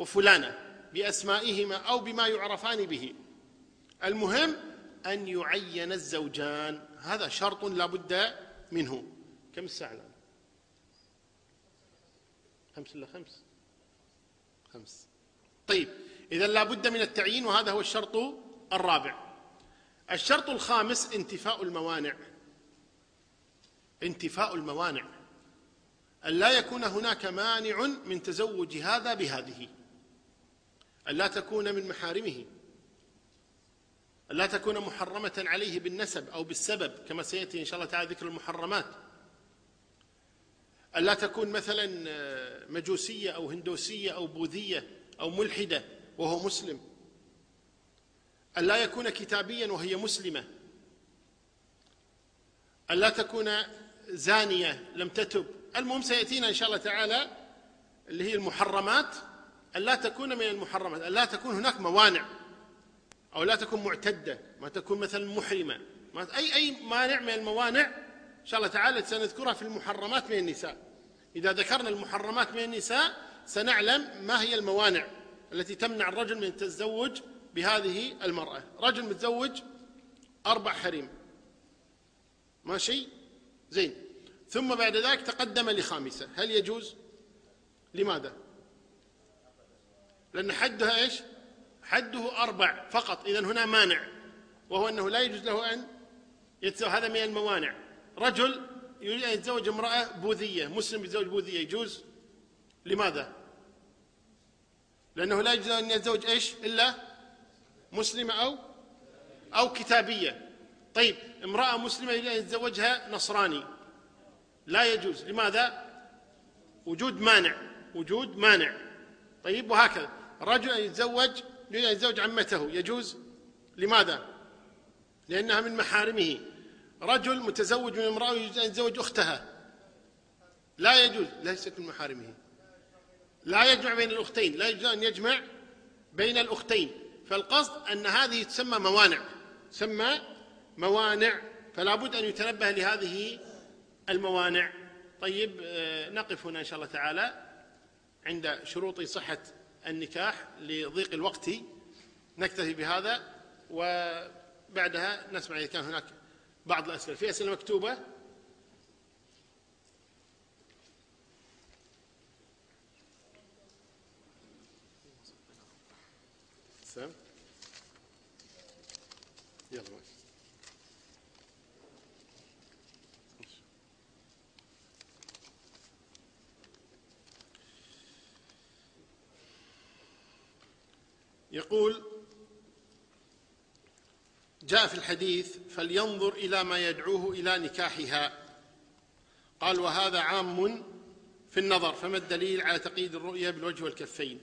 Speaker 1: وفلانة بأسمائهما أو بما يعرفان به. المهم أن يعين الزوجان. هذا شرط لابد منه. كم الساعة الآن؟ خمس إلا خمس؟ خمس. طيب إذا لابد من التعيين وهذا هو الشرط الرابع. الشرط الخامس انتفاء الموانع. انتفاء الموانع. أن لا يكون هناك مانع من تزوج هذا بهذه. أن لا تكون من محارمه. أن لا تكون محرمة عليه بالنسب أو بالسبب كما سيأتي إن شاء الله تعالى ذكر المحرمات. أن لا تكون مثلا مجوسية أو هندوسية أو بوذية أو ملحدة وهو مسلم. أن لا يكون كتابيا وهي مسلمة. أن لا تكون زانية لم تتب. المهم سيأتينا إن شاء الله تعالى اللي هي المحرمات. أن لا تكون من المحرمات أن لا تكون هناك موانع أو لا تكون معتدة ما تكون مثلا محرمة. ما أي أي مانع من الموانع إن شاء الله تعالى سنذكرها في المحرمات من النساء. إذا ذكرنا المحرمات من النساء سنعلم ما هي الموانع التي تمنع الرجل من التزوج بهذه المرأة. رجل متزوج أربع حريم. ماشي؟ زين. ثم بعد ذلك تقدم لخامسة. هل يجوز؟ لماذا؟ لأن حدها إيش؟ حده أربع فقط إذا هنا مانع وهو أنه لا يجوز له أن يتزوج هذا من الموانع. رجل يريد أن يتزوج امرأة بوذية مسلم يتزوج بوذية يجوز؟ لماذا؟ لأنه لا يجوز أن يتزوج إيش؟ إلا مسلمة أو أو كتابية. طيب امرأة مسلمة يتزوجها نصراني. لا يجوز. لماذا؟ وجود مانع وجود مانع. طيب وهكذا. رجل يتزوج يتزوج عمته. يجوز؟ لماذا؟ لأنها من محارمه. رجل متزوج من امرأة يتزوج أختها. لا يجوز. ليست من محارمه. لا يجمع بين الأختين. لا يجوز أن يجمع بين الأختين. فالقصد أن هذه تسمى موانع. تسمى موانع. فلا بد أن يتنبه لهذه الموانع. طيب آه، نقف هنا إن شاء الله تعالى عند شروط صحة النكاح لضيق الوقت نكتفي بهذا وبعدها نسمع إذا كان هناك بعض الأسئلة. في أسئلة مكتوبة سم يلا يقول جاء في الحديث فلينظر إلى ما يدعوه إلى نكاحها. قال وهذا عام في النظر فما الدليل على تقييد الرؤية بالوجه والكفين؟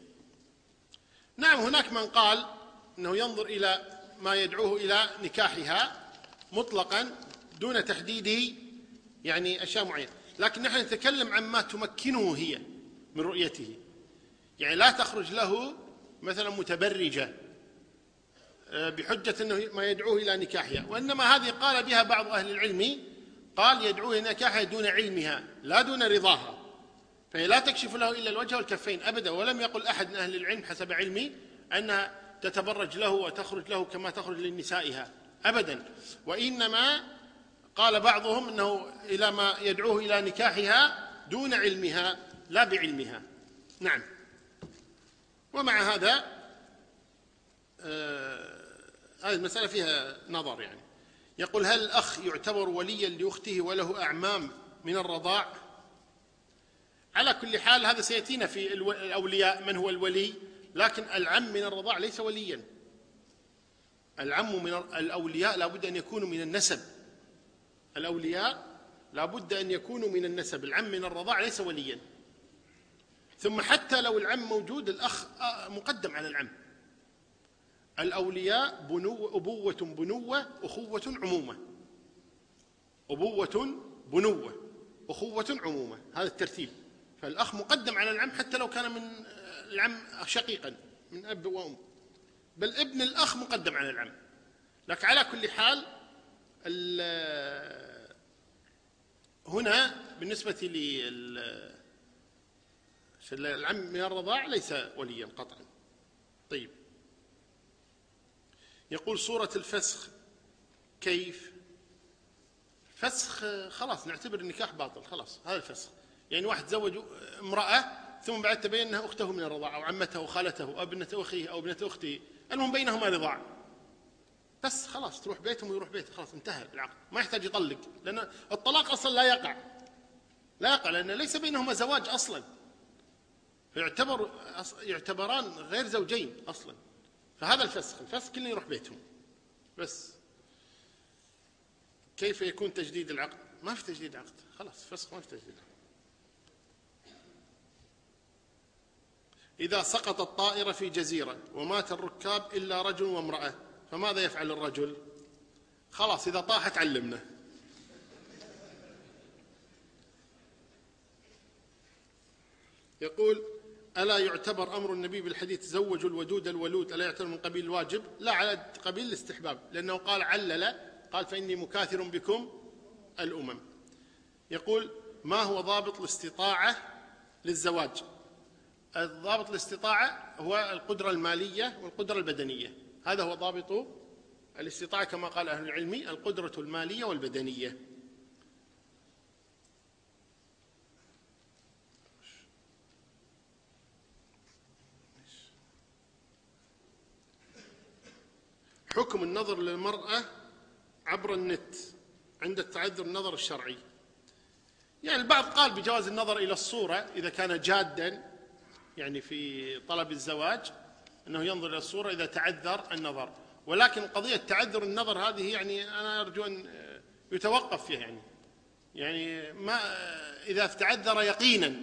Speaker 1: نعم هناك من قال إنه ينظر إلى ما يدعوه إلى نكاحها مطلقا دون تحديد يعني أشياء معينة. لكن نحن نتكلم عن ما تمكنه هي من رؤيته. يعني لا تخرج له مثلا متبرجة آه، بحجة أنه ما يدعوه إلى نكاحها. وإنما هذه قال بها بعض أهل العلم قال يدعوه إلى نكاحها دون علمها لا دون رضاها. فهي لا تكشف له إلا الوجه والكفين أبدا. ولم يقل أحد من أهل العلم حسب علمي أنها تتبرج له وتخرج له كما تخرج لنسائها أبدا. وإنما قال بعضهم أنه إلى ما يدعوه إلى نكاحها دون علمها لا بعلمها. نعم. ومع هذا آه هذه المسألة فيها نظر يعني. يقول هل الأخ يعتبر وليا لأخته وله أعمام من الرضاع؟ على كل حال هذا سيأتينا في الأولياء من هو الولي لكن العم من الرضاع ليس وليا. العم من الأولياء لا بد أن يكونوا من النسب. الأولياء لا بد أن يكونوا من النسب. العم من الرضاع ليس وليا. ثم حتى لو العم موجود الأخ آه، مقدم على العم. الأولياء بنو أبوة بنوة أخوة عمومة. أبوة بنوة أخوة عمومة. هذا الترتيب. فالأخ مقدم على العم حتى لو كان من العم شقيقا من أب وأم. بل ابن الأخ مقدم على العم. لكن على كل حال هنا بالنسبة للعم من الرضاع ليس وليا قطعا. طيب. يقول صورة الفسخ كيف؟ فسخ خلاص نعتبر النكاح باطل خلاص هذا الفسخ. يعني واحد زوج امرأة ثم بعد تبين أنها أخته من الرضاعة أو عمته أو خالته أو ابنة أخيه أو ابنة أخته المهم بينهما رضاع. بس خلاص تروح بيتهم ويروح بيته خلاص انتهى العقد. ما يحتاج يطلق لأن الطلاق أصلا لا يقع. لا يقع لأن ليس بينهما زواج أصلا. فيعتبر يعتبران غير زوجين أصلا. فهذا الفسخ الفسخ كله يروح بيتهم. بس. كيف يكون تجديد العقد؟ ما في تجديد عقد. خلاص فسخ ما في تجديد عقد. إذا سقطت طائرة في جزيرة ومات الركاب إلا رجل وامرأة فماذا يفعل الرجل؟ خلاص إذا طاحت علمنا. يقول ألا يعتبر أمر النبي بالحديث تزوجوا الودود الولود ألا يعتبر من قبيل الواجب؟ لا على قبيل الاستحباب لأنه قال علل قال فإني مكاثر بكم الأمم. يقول ما هو ضابط الاستطاعة للزواج؟ ضابط الاستطاعة هو القدرة المالية والقدرة البدنية. هذا هو ضابط الاستطاعة كما قال أهل العلم القدرة المالية والبدنية. حكم النظر للمرأة عبر النت عند التعذر النظر الشرعي. يعني البعض قال بجواز النظر إلى الصورة إذا كان جادا يعني في طلب الزواج أنه ينظر إلى الصورة إذا تعذر النظر. ولكن قضية تعذر النظر هذه يعني أنا أرجو أن يتوقف فيها يعني. يعني ما إذا تعذر يقينا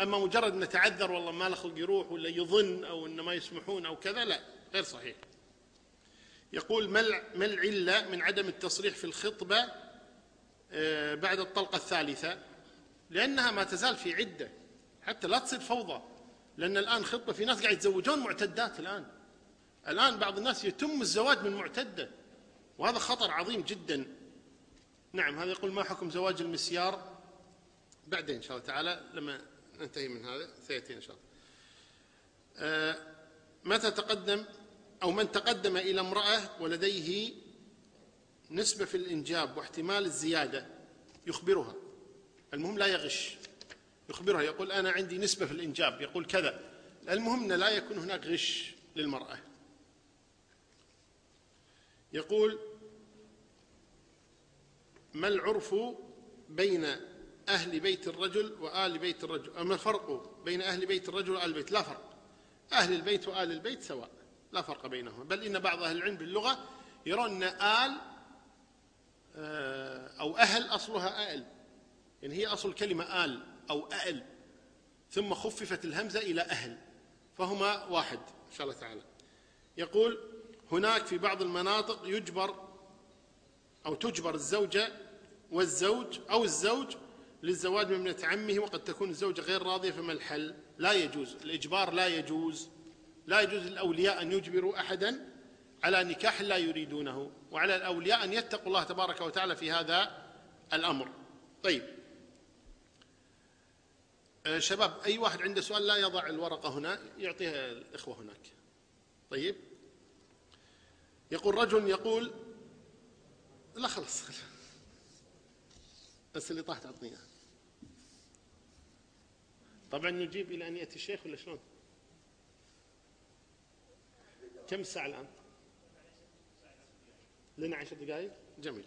Speaker 1: أما مجرد أن تعذر والله ما له خلق يروح ولا يظن أو أن ما يسمحون أو كذا لا غير صحيح. يقول ما العلة من عدم التصريح في الخطبة آه، بعد الطلقة الثالثة لأنها ما تزال في عدة حتى لا تصير فوضى لأن الآن خطبة في ناس قاعد يتزوجون معتدات الآن. الآن بعض الناس يتم الزواج من معتدة وهذا خطر عظيم جدا. نعم هذا يقول ما حكم زواج المسيار؟ بعدين إن شاء الله تعالى لما ننتهي من هذا سيأتي إن شاء الله. آه متى تقدم؟ أو من تقدم إلى امرأة ولديه نسبة في الإنجاب واحتمال الزيادة يخبرها. المهم لا يغش يخبرها يقول أنا عندي نسبة في الإنجاب يقول كذا. المهم لا يكون هناك غش للمرأة. يقول ما العرف بين أهل بيت الرجل وآل بيت الرجل؟ أما الفرق بين أهل بيت الرجل وآل البيت؟ لا فرق. أهل البيت وآل البيت سواء. لا فرق بينهما. بل إن بعض أهل العلم باللغة يرون أن آل آه، أو أهل أصلها آل. يعني هي أصل كلمة آل أو أل. ثم خففت الهمزة إلى أهل. فهما واحد إن شاء الله تعالى. يقول هناك في بعض المناطق يجبر أو تجبر الزوجة والزوج أو الزوج للزواج من ابنة عمه وقد تكون الزوجة غير راضية فما الحل؟ لا يجوز. الإجبار لا يجوز. لا يجوز للأولياء أن يجبروا أحدا على نكاح لا يريدونه وعلى الأولياء أن يتقوا الله تبارك وتعالى في هذا الأمر. طيب. آه، شباب أي واحد عنده سؤال لا يضع الورقة هنا يعطيها الإخوة هناك. طيب. يقول رجل يقول لا خلاص بس اللي طاح تعطينا طبعا نجيب إلى أن يأتي الشيخ ولا شلون؟ كم الساعة الآن؟ لنا عشر دقائق؟ جميل.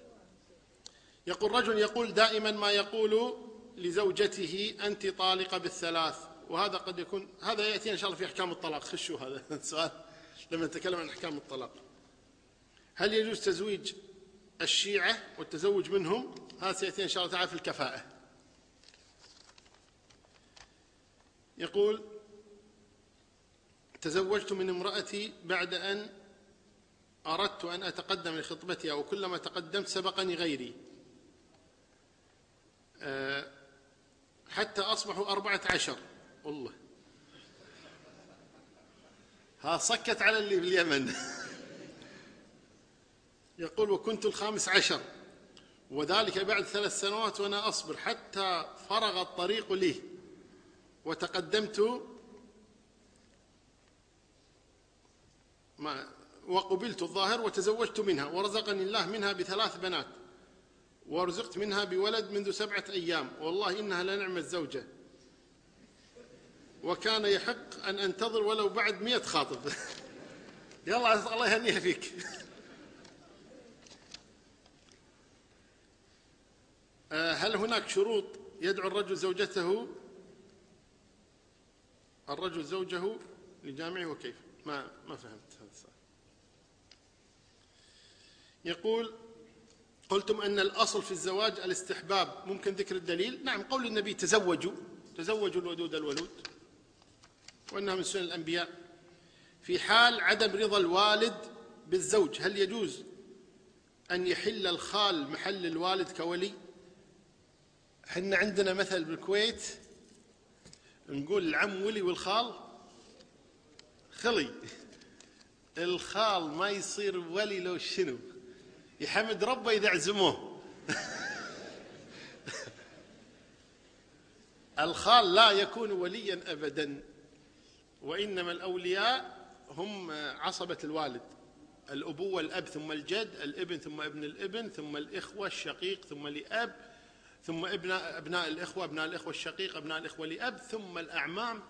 Speaker 1: يقول رجل يقول دائما ما يقول لزوجته أنت طالقة بالثلاث وهذا قد يكون هذا يأتي إن شاء الله في أحكام الطلاق. خشوا هذا السؤال لما نتكلم عن أحكام الطلاق هل يجوز تزويج الشيعة والتزوج منهم؟ هذا سيأتي إن شاء الله تعالى في الكفاءة. يقول تزوجت من امرأتي بعد أن أردت أن أتقدم لخطبتها وكلما تقدمت سبقني غيري. أه حتى أصبحوا أربعة عشر. والله. ها صكت على اللي في اليمن. يقول وكنت الخامس عشر. وذلك بعد ثلاث سنوات وأنا أصبر حتى فرغ الطريق لي. وتقدمت ما وقبلت الظاهر وتزوجت منها ورزقني الله منها بثلاث بنات ورزقت منها بولد منذ سبعة أيام. والله إنها لنعمة زوجة. وكان يحق أن أنتظر ولو بعد مئة خاطب. يلا الله يهنيها فيك. آه، هل هناك شروط يدعو الرجل زوجته؟ الرجل زوجه لجامعه وكيف؟ ما ما فهمت هذا السؤال يقول قلتم أن الأصل في الزواج الاستحباب ممكن ذكر الدليل؟ نعم قول النبي تزوجوا تزوجوا الودود الولود وأنها من سنن الأنبياء في حال عدم رضا الوالد بالزوج هل يجوز أن يحل الخال محل الوالد كولي؟ حنا عندنا مثل بالكويت نقول العم ولي والخال خلي الخال ما يصير ولي لو شنو؟ يحمد ربه إذا عزموه. الخال لا يكون وليا أبدا وإنما الأولياء هم عصبة الوالد. الأبوة الأب ثم الجد الابن ثم ابن الابن ثم الإخوة الشقيق ثم لأب ثم ابناء أبناء الإخوة أبناء الإخوة الشقيق أبناء الإخوة لأب ثم الأعمام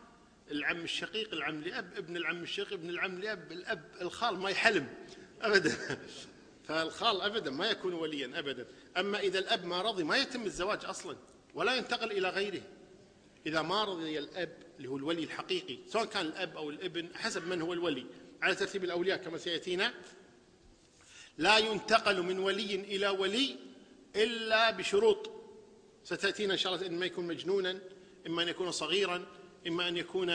Speaker 1: العم الشقيق العم لأب ابن العم الشقيق ابن العم لأب الأب الخال ما يحلم أبدا. فالخال أبدا ما يكون وليا أبدا. أما إذا الأب ما رضي ما يتم الزواج أصلا ولا ينتقل إلى غيره. إذا ما رضي الأب اللي هو الولي الحقيقي سواء كان الأب أو الابن حسب من هو الولي. على ترتيب الأولياء كما سيأتينا لا ينتقل من ولي إلى ولي إلا بشروط. ستأتينا إن شاء الله إما يكون مجنونا إما أن يكون صغيرا إما أن يكون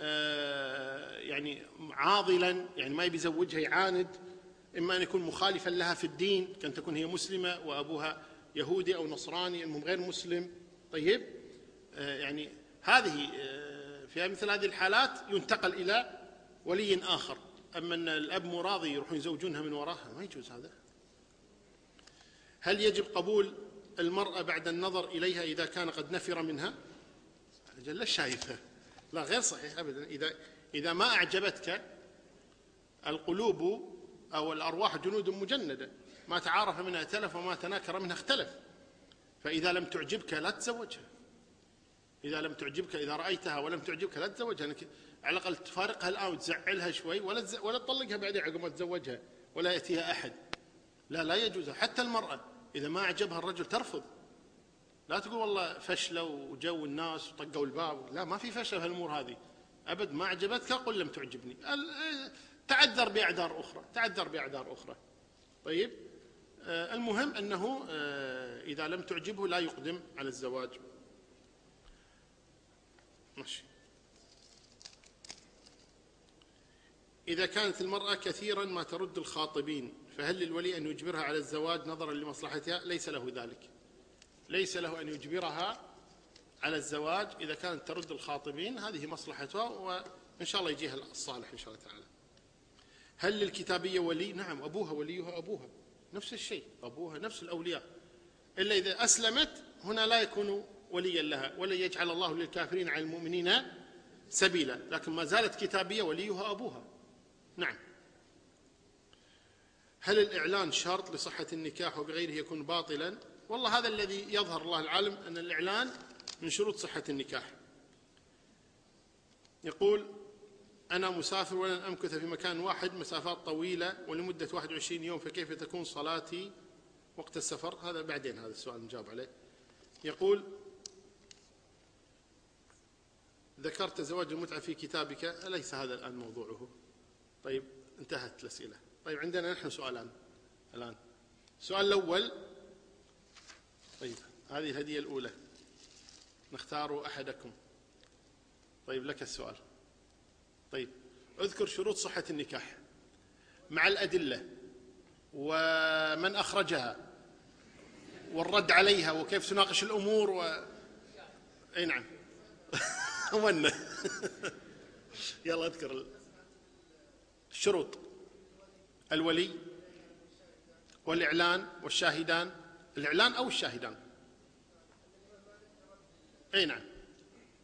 Speaker 1: آه، يعني عاضلا يعني ما يبي يزوجها يعاند. إما أن يكون مخالفا لها في الدين كان تكون هي مسلمة وأبوها يهودي أو نصراني المهم غير مسلم. طيب آه، يعني هذه آه، في مثل هذه الحالات ينتقل إلى ولي آخر. أما أن الأب مو راضي يروحون يزوجونها من وراها ما يجوز هذا. هل يجب قبول المرأة بعد النظر إليها إذا كان قد نفر منها؟ أجل لا شايفها لا غير صحيح أبدا. إذا إذا ما أعجبتك القلوب أو الأرواح جنود مجندة. ما تعارف منها تلف وما تناكر منها اختلف. فإذا لم تعجبك لا تزوجها. إذا لم تعجبك إذا رأيتها ولم تعجبك لا تزوجها. على الأقل تفارقها الآن وتزعلها شوي ولا ولا تطلقها بعدين عقب ما تزوجها ولا يأتيها أحد. لا لا يجوز. حتى المرأة إذا ما أعجبها الرجل ترفض. لا تقول والله فشلة وجو الناس وطقوا الباب. لا ما في فشل في الأمور هذه. أبد ما أعجبتك قل لم تعجبني. تعذر بأعذار أخرى تعذر بأعذار أخرى. طيب آه، المهم أنه آه، إذا لم تعجبه لا يقدم على الزواج. ماشي. إذا كانت المرأة كثيرا ما ترد الخاطبين فهل للولي أن يجبرها على الزواج نظرا لمصلحتها؟ ليس له ذلك. ليس له أن يجبرها على الزواج إذا كانت ترد الخاطبين هذه مصلحتها وإن شاء الله يجيها الصالح إن شاء الله تعالى. هل للكتابية ولي؟ نعم أبوها وليها أبوها. نفس الشيء أبوها نفس الأولياء. إلا إذا أسلمت هنا لا يكون وليا لها ولا يجعل الله للكافرين على المؤمنين سبيلا. لكن ما زالت كتابية وليها أبوها. نعم. هل الإعلان شرط لصحة النكاح وبغيره يكون باطلا؟ والله هذا الذي يظهر الله العالم أن الإعلان من شروط صحة النكاح. يقول أنا مسافر ولن أمكث في مكان واحد مسافات طويلة ولمدة 21 يوم فكيف تكون صلاتي وقت السفر؟ هذا بعدين هذا السؤال نجاوب عليه. يقول ذكرت زواج المتعة في كتابك أليس هذا الآن موضوعه؟ طيب انتهت الأسئلة. طيب عندنا نحن سؤالان الآن. السؤال الأول. طيب هذه الهدية الأولى. نختار أحدكم. طيب لك السؤال. طيب اذكر شروط صحة النكاح مع الأدلة ومن أخرجها والرد عليها وكيف تناقش الأمور و... أي نعم. ون. يلا اذكر الشروط. الولي والإعلان والشاهدان. الإعلان أو الشاهدان. أي نعم.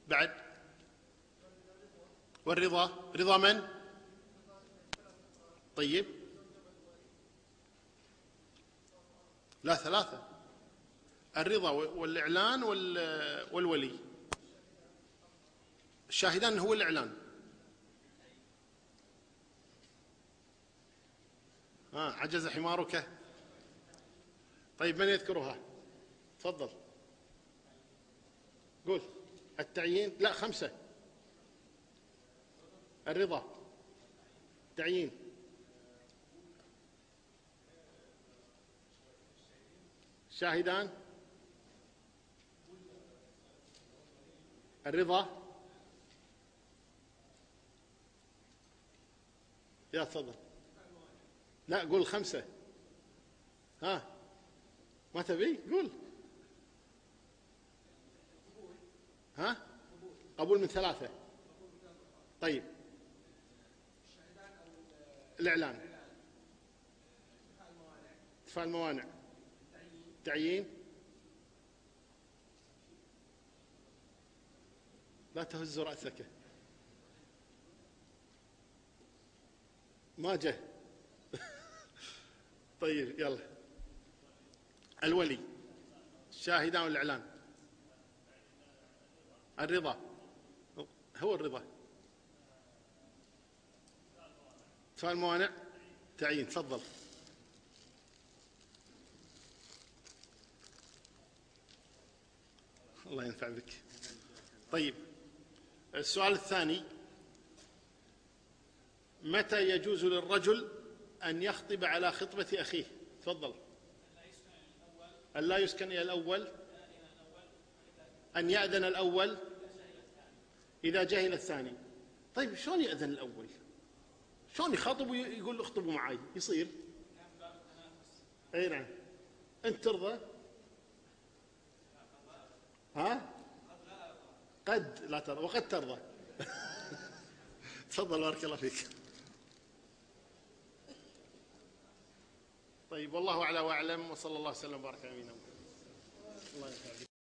Speaker 1: بعد. والرضا؟ رضا من؟ طيب. لا ثلاثة. الرضا والإعلان والولي. الشاهدان هو الإعلان. ها عجز حمارك. طيب من يذكرها؟ تفضل. قول. التعيين؟ لا خمسة. الرضا تعيين. شاهدان. الرضا. يا تفضل. لا قول خمسة. ها ما تبي؟ قول. ها؟ قبول من ثلاثة. طيب. الإعلان. اتفاء الموانع تعيين. لا تهز رأسك. ما جه. طيب يلا. الولي. الشاهدان والإعلان الرضا. هو الرضا. سؤال موانع تعيين تفضل. الله ينفع بك. طيب السؤال الثاني. متى يجوز للرجل أن يخطب على خطبة أخيه؟ تفضل. أن لا يسكن إلى الأول؟ أن يأذن الأول؟ إذا جهل الثاني. طيب شلون يأذن الأول؟ شلون يخاطب ويقول اخطبوا معي يصير. أي نعم. أنت ترضى؟ ها؟ قد لا ترضى وقد ترضى. تفضل بارك الله فيك. طيب والله أعلى وأعلم وصلى الله وسلم وبارك على نبينا محمد. الله يسعدك.